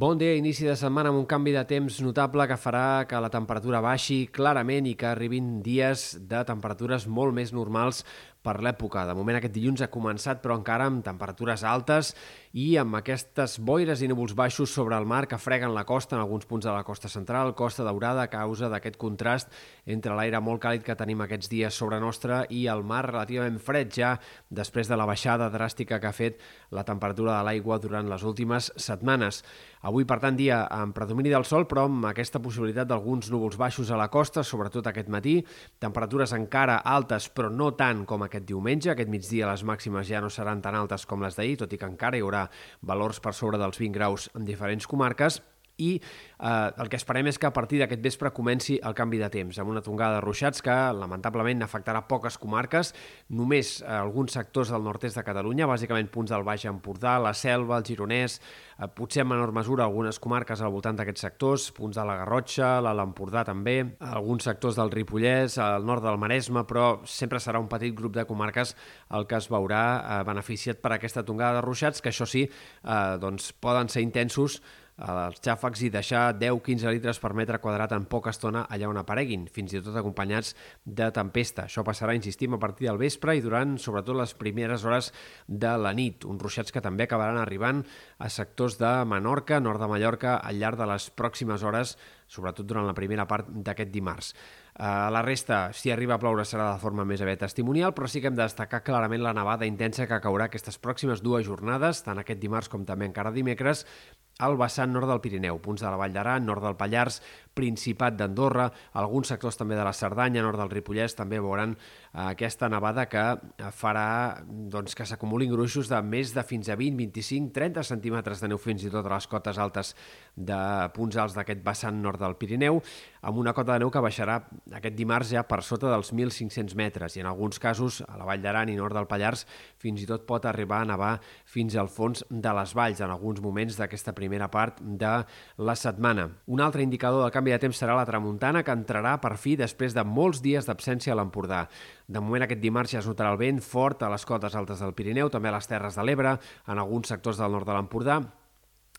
Bon dia, inici de setmana amb un canvi de temps notable que farà que la temperatura baixi clarament i que arribin dies de temperatures molt més normals per l'època. De moment aquest dilluns ha començat, però encara amb temperatures altes i amb aquestes boires i núvols baixos sobre el mar que freguen la costa en alguns punts de la costa central, costa daurada, a causa d'aquest contrast entre l'aire molt càlid que tenim aquests dies sobre nostra i el mar relativament fred ja després de la baixada dràstica que ha fet la temperatura de l'aigua durant les últimes setmanes. Avui, per tant, dia amb predomini del sol, però amb aquesta possibilitat d'alguns núvols baixos a la costa, sobretot aquest matí, temperatures encara altes, però no tant com aquest diumenge. Aquest migdia les màximes ja no seran tan altes com les d'ahir, tot i que encara hi haurà valors per sobre dels 20 graus en diferents comarques i eh, el que esperem és que a partir d'aquest vespre comenci el canvi de temps, amb una tongada de ruixats que lamentablement afectarà poques comarques, només eh, alguns sectors del nord-est de Catalunya, bàsicament punts del Baix Empordà, la Selva, el Gironès, eh, potser en menor mesura algunes comarques al voltant d'aquests sectors, punts de la Garrotxa, l'Empordà també, alguns sectors del Ripollès, al nord del Maresme, però sempre serà un petit grup de comarques el que es veurà eh, beneficiat per aquesta tongada de ruixats, que això sí, eh, doncs poden ser intensos els xàfecs i deixar 10-15 litres per metre quadrat en poca estona allà on apareguin, fins i tot acompanyats de tempesta. Això passarà, insistim, a partir del vespre i durant, sobretot, les primeres hores de la nit. Uns ruixats que també acabaran arribant a sectors de Menorca, nord de Mallorca, al llarg de les pròximes hores, sobretot durant la primera part d'aquest dimarts. A la resta, si arriba a ploure, serà de forma més aviat testimonial, però sí que hem de destacar clarament la nevada intensa que caurà aquestes pròximes dues jornades, tant aquest dimarts com també encara dimecres, al vessant nord del Pirineu, punts de la Vall d'Aran, nord del Pallars, Principat d'Andorra, alguns sectors també de la Cerdanya, nord del Ripollès, també veuran eh, aquesta nevada que farà doncs, que s'acumulin gruixos de més de fins a 20, 25, 30 centímetres de neu fins i tot a les cotes altes de punts alts d'aquest vessant nord del Pirineu, amb una cota de neu que baixarà aquest dimarts ja per sota dels 1.500 metres i en alguns casos a la Vall d'Aran i nord del Pallars fins i tot pot arribar a nevar fins al fons de les valls en alguns moments d'aquesta primera part de la setmana. Un altre indicador del canvi de temps serà la tramuntana, que entrarà per fi després de molts dies d'absència a l'Empordà. De moment aquest dimarts ja es notarà el vent fort a les cotes altes del Pirineu, també a les Terres de l'Ebre, en alguns sectors del nord de l'Empordà,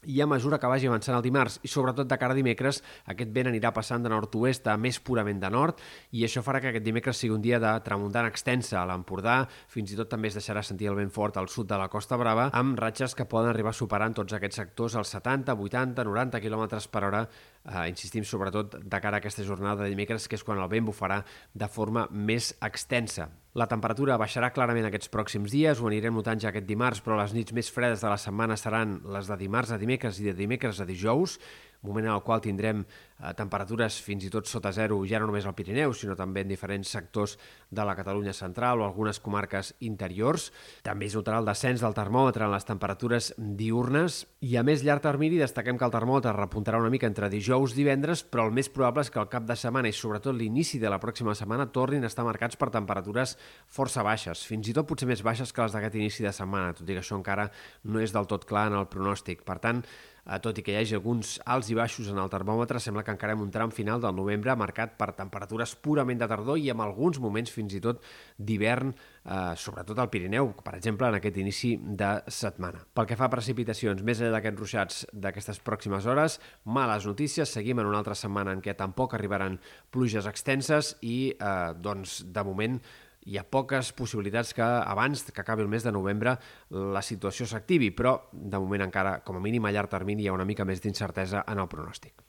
i a mesura que vagi avançant el dimarts i sobretot de cara a dimecres, aquest vent anirà passant de nord-oest a més purament de nord i això farà que aquest dimecres sigui un dia de tramuntana extensa a l'Empordà, fins i tot també es deixarà sentir el vent fort al sud de la Costa Brava, amb ratxes que poden arribar superant tots aquests sectors als 70, 80, 90 km per hora, eh, insistim sobretot de cara a aquesta jornada de dimecres, que és quan el vent bufarà de forma més extensa. La temperatura baixarà clarament aquests pròxims dies, ho anirem notant ja aquest dimarts, però les nits més fredes de la setmana seran les de dimarts a dimecres i de dimecres a dijous, moment en el qual tindrem eh, temperatures fins i tot sota zero, ja no només al Pirineu, sinó també en diferents sectors de la Catalunya central o algunes comarques interiors. També es notarà el descens del termòmetre en les temperatures diurnes i a més llarg termini destaquem que el termòmetre repuntarà una mica entre dijous i divendres, però el més probable és que el cap de setmana i sobretot l'inici de la pròxima setmana tornin a estar marcats per temperatures força baixes, fins i tot potser més baixes que les d'aquest inici de setmana, tot i que això encara no és del tot clar en el pronòstic. Per tant, tot i que hi hagi alguns alts i baixos en el termòmetre, sembla que encara hem un tram final del novembre marcat per temperatures purament de tardor i en alguns moments fins i tot d'hivern, eh, sobretot al Pirineu, per exemple, en aquest inici de setmana. Pel que fa a precipitacions, més enllà d'aquests ruixats d'aquestes pròximes hores, males notícies, seguim en una altra setmana en què tampoc arribaran pluges extenses i, eh, doncs, de moment, hi ha poques possibilitats que abans que acabi el mes de novembre la situació s'activi, però de moment encara, com a mínim a llarg termini, hi ha una mica més d'incertesa en el pronòstic.